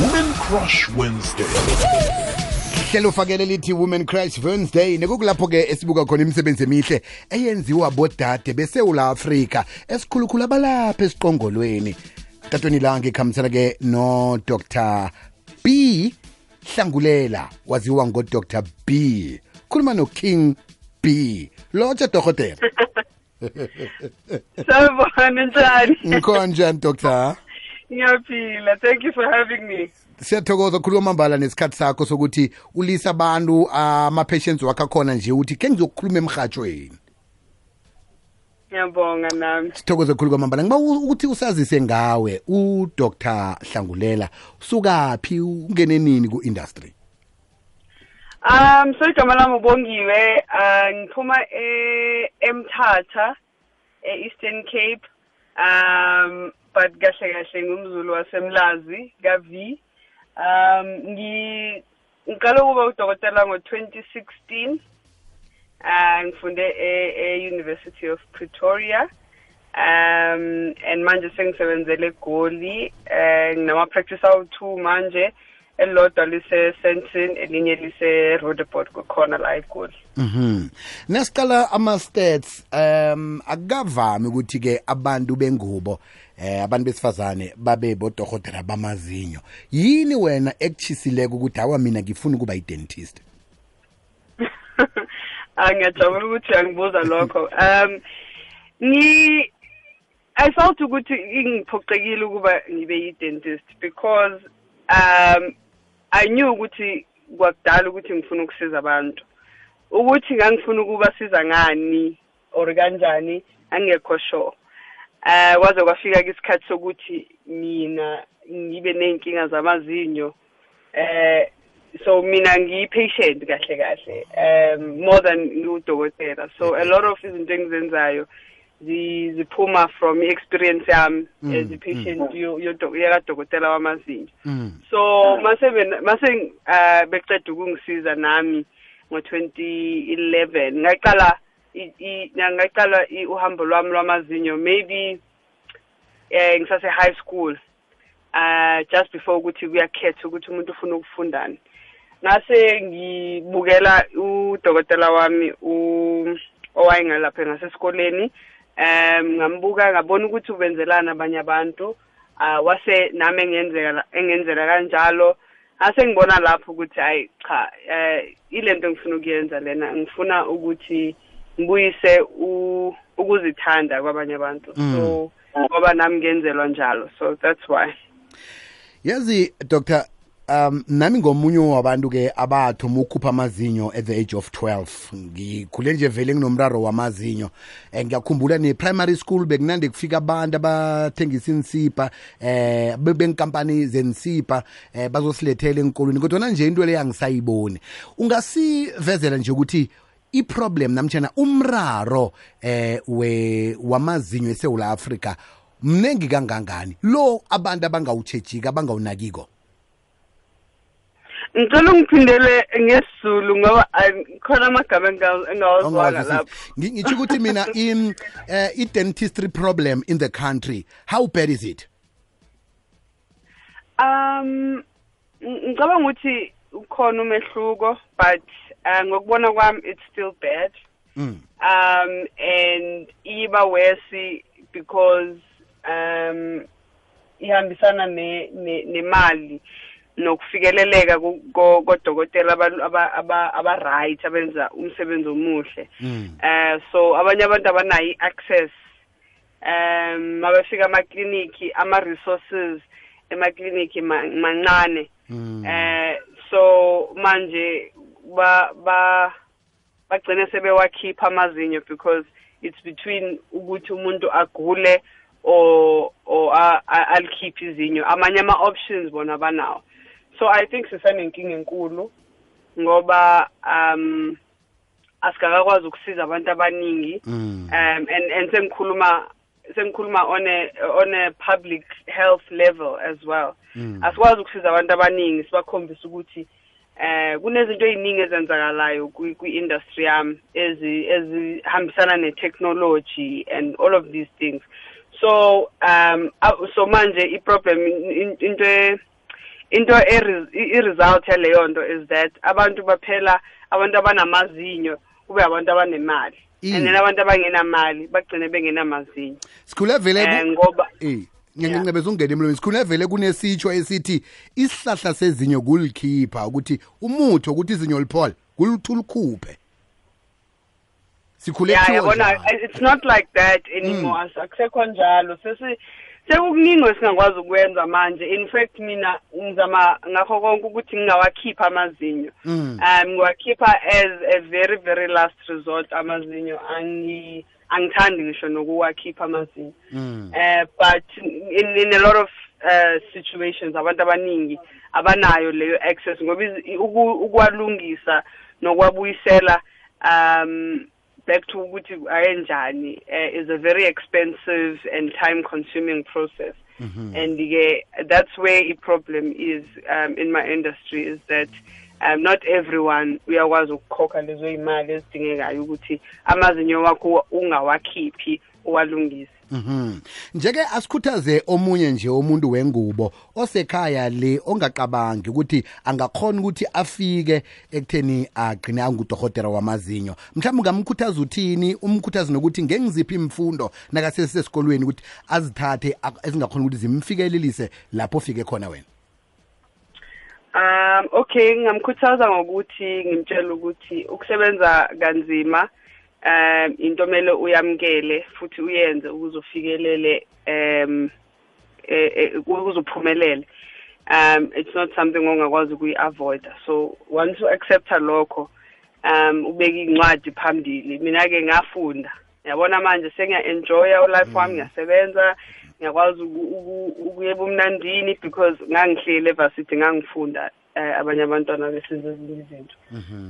Women Crush Wednesday. hlelo ufakele lithi women crush wednesday nekukulapho ke esibuka khona imisebenzi emihle eyenziwa bodade besewula afrika esikhulukhulu abalapha esiqongolweni. Tatweni langa ikhambisana ke no-dr. B. Hlangulela waziwa ngo-dr. B. Khuluma no-king b. Lotsha dokotela. Sawubona njani? ngikhonjani doctor Ngiyaphila. Thank you for having me. siyathokoza khuluma mbala nesikhathi sakho sokuthi ulisa abantu ama-patients wakho akhona nje uthi ke ngizokukhuluma emhatshweni Ngiyabonga nami. sithokoze khulu kwamambala ngiba ukuthi usazise ngawe udr hlangulela usukaphi ungene nini ku-industry Um so igama lami ubongiwe. Uh ngiphuma e eMthatha eEastern Cape. Um but kahle kahle ngumzulu wasemlazi kaV. Um ngi ngiqala ukuba udokotela ngo2016. Uh ngifunde e, e University of Pretoria. um and manje sengisebenzele eGoli eh nginama practice awu2 manje elilodwa lise Sentin elinye lise Roodepoort kukhona la eGoli. Mhm. Nasiqala ama-stats um akukavami ukuthi-ke abantu bengubo eh abantu besifazane babe bodokotela bamazinyo. Yini wena ekutshisileko ukuthi hawa mina ngifuna ukuba yi-dentist angiyajabula ukuthi angibuza lokho. Um ngi I felt ukuthi ingiphoqekile ukuba ngibe yi-dentist because um Knew ukuthi kwakudala ukuthi ngifuna ukusiza abantu. Ukuthi ngangifuna ukuba siza ngani or kanjani angekho sure. Eh kwaze kwafika isikhathi sokuthi mina ngibe nenkinga zamazinyo. Eh so mina ngiyi-patient kahle kahle um more than ngudokotela. So a lot of izinto engizenzayo ziphuma from i-experience yami Mm, as i-patient yodo- yakadokotela wamazinyo. Mm. so mase mase uh beceda ukungisiza nami ngo-2011 ngaqala ngaqala uhambo lwami lwamazinyo maybe eh ngisase high school uh just before ukuthi kuyakhetha ukuthi umuntu ufuna ukufundani. Ngase ngibukela udokotela wami owayengalapha ngasesikoleni um ngambuka ngabona ukuthi ubenzelana abanye abantu. Uh wase nami engenzeka engenzela kanjalo. Ase ngibona lapho ukuthi hayi cha eh ilento ngifuna ukuyenza lena ngifuna ukuthi ngibuyise ukuzithanda kwabanye abantu. So ngoba nami ngenzelwa njalo. So that's why. Yazi dr um nami ngomunye wabantu-ke abathoma ukukhupha amazinyo at the age of 12 ngikhule nje vele nginomraro wamazinyo. Um ngiyakhumbula ne-primary school bekunande kufika abantu abathengisa insipha eh be- benkampani zensipha eh bazosilethela enkolweni kodwa nje into leyo angisayiboni. Ungasivezela nje ukuthi iproblem namtshana umraro eh we wamazinyo eSouth Africa mnengi kangangani? Lo abantu abangawutshejika abangawunakiko ngicela ungiphindele ngesizulu ngoba khona amagama engawazwanga lapho. Ngi- ngitsho ukuthi mina im eh, i-dentistry problem in the country how bad is it? Um ng- ngicabanga ukuthi ukhona umehluko but uh, ngokubona kwami it's still bad. Mm. um and iba worse because um ihambisana ne ne- nemali nokufikeleleka ku- ko- kodokotela aba- aba- aba- aba-right abenza umsebenzi omuhle Mm. eh so abanye abantu abanayo i-access um mabefika amakliniki ama-resources emakliniki ma- mancane Mm. eh so manje ba ba bagcine sebewakhipha amazinyo because it's between ukuthi umuntu agule or or alikhiphe izinyo amanye ama options bona banawo so i think sisanenkinga enkulu ngoba um asikakakwazi ukusiza abantu abaningi Mm. um and and sengikhuluma sengikhuluma on a on a public health level as well Mm. asikwazi ukusiza abantu abaningi sibakhombisa ukuthi eh kunezinto eziningi ezenzakalayo kwi- kwi-industry yami ezi ezihambisana ne-technology and all of these things so um so manje i-problem in- into e- into eri- i-result yaleyo nto is that abantu baphela abantu abanamazinyo kube abantu abanemali. Mm. and then abantu abangenamali bagcine bengenamazinyo. Sikhule vele ku- ngoba Eh, ngiyancebeza ungena emlomeni sikhule vele kunesitsho esithi isihlahla sezinyo kulikhipha ukuthi umuthi wokuthi izinyo liphole kuluthu likhuphe sikhule yeah kuthiwa yabona njalo. it's not like that anymore. As- akusekho njalo. Sesi sekukuningi esingakwazi ukwenza manje in fact mina ngizama ngakho konke ukuthi ngingawakhipha amazinyo Mm. um ngiwakhipha as a very very last resort amazinyo angi angithandi ngisho nokuwakhipha amazinyo Mm. uh, but in, in a lot of uh, situations abantu abaningi abanayo leyo access ngoba izi- uku- ukwalungisa nokwabuyisela um back to ukuthi ayenjani uh, is a very expensive and time consuming process and ke that's where i problem is um, in my industry is that um, not everyone uyakwazi ukukhokha lezo imali ezidingekayo ukuthi amazinyo wakho ungawakhiphi uwalungise Mhm. Njeke asikhuthaze omunye nje umuntu wengubo osekhaya le ongacabangi ukuthi angakhona ukuthi afike ekutheni agcine angudokotela wamazinyo. Mhlawumbe ungamkhuthaza uthini? Umkhuthaza nokuthi ngengiziphi imfundo nakasesesikolweni ukuthi azithathe ak- ezingakhona ukuthi zimfikelelise lapho ufike khona wena. Um okay ngingamkhuthaza ngokuthi ngimtshela ukuthi ukusebenza kanzima um into mele uyamkele futhi uyenze ukuze ufikelele um eh, ukuze uphumelele. Um it's not something ongakwazi ukuyi-avoid. So once u-accepta lokho um ubeka incwadi phambili. Mina ke ngafunda. Yabona manje sengiya-enjoya ulife wami ngiyasebenza. Ngiyakwazi uku- uku- ukuya ebumnandini because ngangihleli evasithi ngangifunda eh, abanye abantwana besenza ezinye izinto.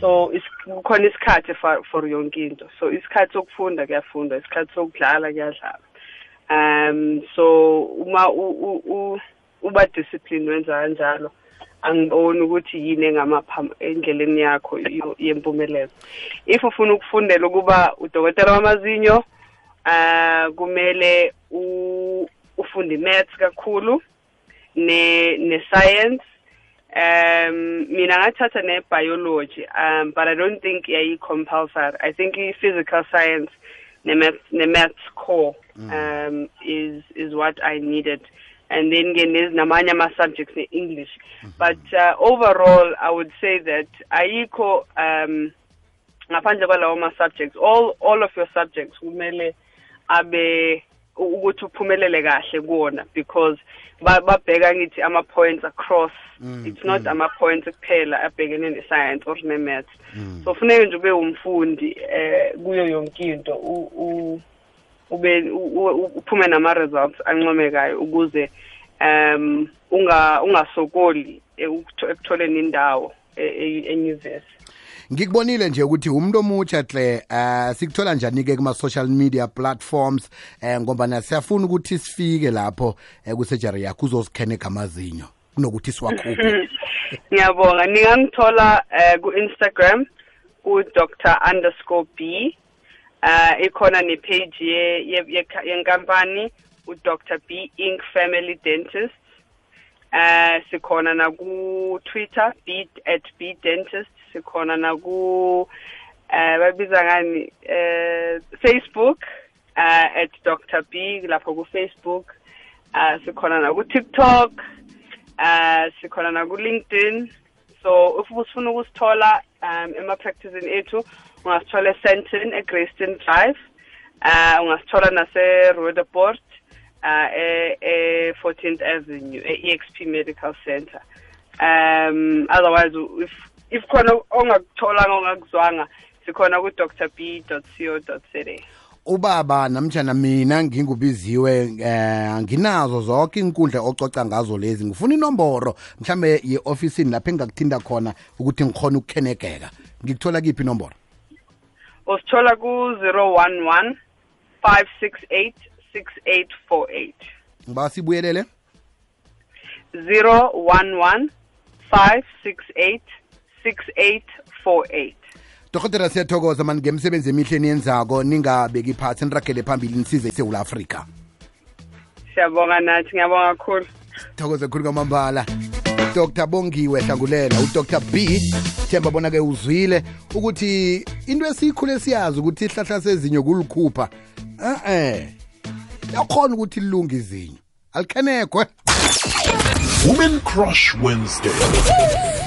So is- kukhona isikhathi for, yonke into. So isikhathi sokufunda kuyafunda isikhathi sokudlala kuyadlala. Um so uma uba discipline wenza kanjalo angiboni ukuthi yini engamapha endleleni yakho yempumelelo. If ufuna ukufundela ukuba udokotela wamazinyo uh kumele u- ufunde maths kakhulu ne ne science um mina ngathatha ne biology um but i don't think yayi compulsory i think i physical science ne maths ne maths core um is is what i needed. And then ke nez- namanye ama subjects ne english but uh, overall i would say that ayikho um ngaphandle kwalawo ma subjects all all of your subjects kumele abe ukuthi uphumelele kahle kuwona because ba- babheka ngithi ama points across it's not ama points kuphela abhekene ne science or ne maths so funeka nje ube umfundi eh kuyo yonke into ube uphume nama results ancomekayo ukuze um unga ungasokoli ekutho- ekutholeni indawo e- e- enyuvesi ngikubonile nje ukuthi umuntu omutsha hle uh, sikuthola njani ke kuma social media platforms eh ngoba siyafuna ukuthi sifike lapho eh, kusejari yakho uzosikhene gamazinyo kunokuthi siwakhuphe. Ngiyabonga. Ningangithola eh, ku-instagram ku-dr underscore b. Uh, ikhona ye- yenkampani u-dr b ink family dentist. Uh, sikhona naku-twitter b at b dentist sikhona naku uh, babiza ngani uh, facebook uh, at dr b lapho ku-facebook uh, sikhona naku-tiktok uh sikhona naku LinkedIn so if usifuna ukusithola um ema-practicing ethu ungasithola esenton egrayston drive uh ungasithola nase-rodeport uh e-14th avenue e-exp medical center um otherwise if if khona ongakutholanga ongakuzwanga sikhona ku-dr b co za ubaba namjana mina ngingubiziwe eh nginazo zonke inkundla ococa ngazo lezi. Ngifuna inomboro mhlambe ye-ofisini lapho engingakuthinda khona ukuthi ngikhona ukukhenegeka. Ngikuthola kiphi inomboro? Usithola ku-011 568 6848 ngiba sibuyelele? 011 568 6848 dokotela siyathokoza mani ngemsebenzi emihle eniyenzako ningabeki phansi niragele phambili nisize isewula afrika. Siyabonga nathi ngiyabonga kakhulu. Thokoze khulu kwamambala. Dr Bongiwe Hlangulela. uDr B Themba bona ke uzwile ukuthi into esikhule siyazi ukuthi ihlahla sezinyo kulikhupha. Eh yakhona ukuthi lilunga izinyo. Alikhenekwe Women Crush Wednesday.